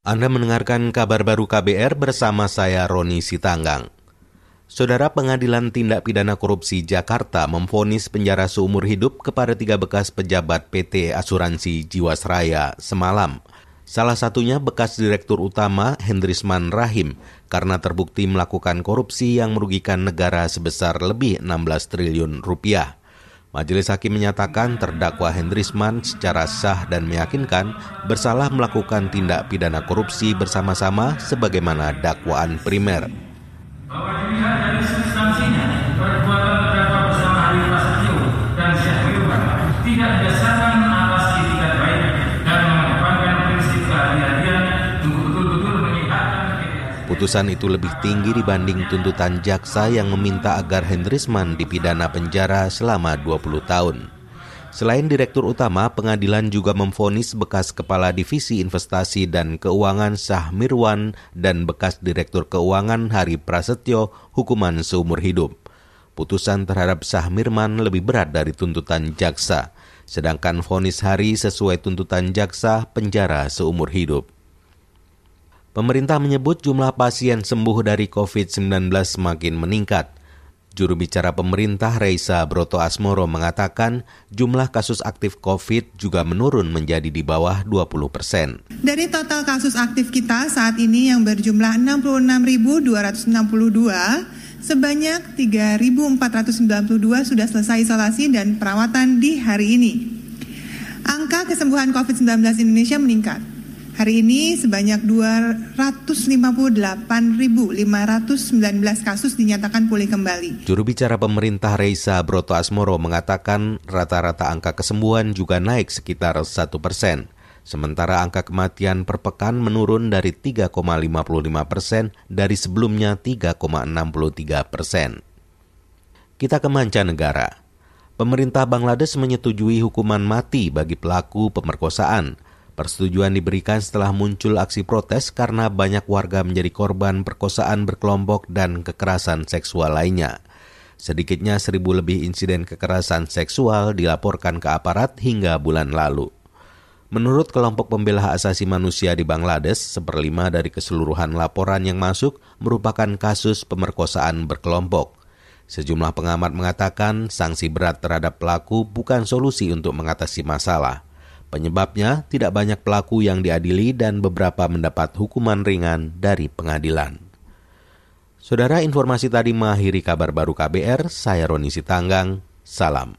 Anda mendengarkan kabar baru KBR bersama saya Roni Sitanggang. Saudara Pengadilan Tindak Pidana Korupsi Jakarta memvonis penjara seumur hidup kepada tiga bekas pejabat PT Asuransi Jiwasraya semalam. Salah satunya bekas Direktur Utama Hendrisman Rahim karena terbukti melakukan korupsi yang merugikan negara sebesar lebih 16 triliun rupiah. Majelis Hakim menyatakan terdakwa Hendrisman secara sah dan meyakinkan bersalah melakukan tindak pidana korupsi bersama-sama sebagaimana dakwaan primer. Bahwa dari Putusan itu lebih tinggi dibanding tuntutan jaksa yang meminta agar Hendrisman dipidana penjara selama 20 tahun. Selain Direktur Utama, pengadilan juga memfonis bekas Kepala Divisi Investasi dan Keuangan Sah Mirwan dan bekas Direktur Keuangan Hari Prasetyo hukuman seumur hidup. Putusan terhadap Sah Mirman lebih berat dari tuntutan jaksa, sedangkan vonis Hari sesuai tuntutan jaksa penjara seumur hidup. Pemerintah menyebut jumlah pasien sembuh dari COVID-19 semakin meningkat. Juru bicara pemerintah Reisa Broto Asmoro mengatakan jumlah kasus aktif COVID juga menurun menjadi di bawah 20 persen. Dari total kasus aktif kita saat ini yang berjumlah 66.262, sebanyak 3.492 sudah selesai isolasi dan perawatan di hari ini. Angka kesembuhan COVID-19 Indonesia meningkat Hari ini sebanyak 258.519 kasus dinyatakan pulih kembali. Juru bicara pemerintah Reisa Broto Asmoro mengatakan rata-rata angka kesembuhan juga naik sekitar 1 persen. Sementara angka kematian per pekan menurun dari 3,55 persen dari sebelumnya 3,63 persen. Kita ke mancanegara. Pemerintah Bangladesh menyetujui hukuman mati bagi pelaku pemerkosaan. Persetujuan diberikan setelah muncul aksi protes karena banyak warga menjadi korban perkosaan berkelompok dan kekerasan seksual lainnya. Sedikitnya seribu lebih insiden kekerasan seksual dilaporkan ke aparat hingga bulan lalu. Menurut kelompok pembela hak asasi manusia di Bangladesh, seperlima dari keseluruhan laporan yang masuk merupakan kasus pemerkosaan berkelompok. Sejumlah pengamat mengatakan sanksi berat terhadap pelaku bukan solusi untuk mengatasi masalah. Penyebabnya tidak banyak pelaku yang diadili dan beberapa mendapat hukuman ringan dari pengadilan. Saudara informasi tadi mengakhiri kabar baru KBR, saya Roni Sitanggang, salam.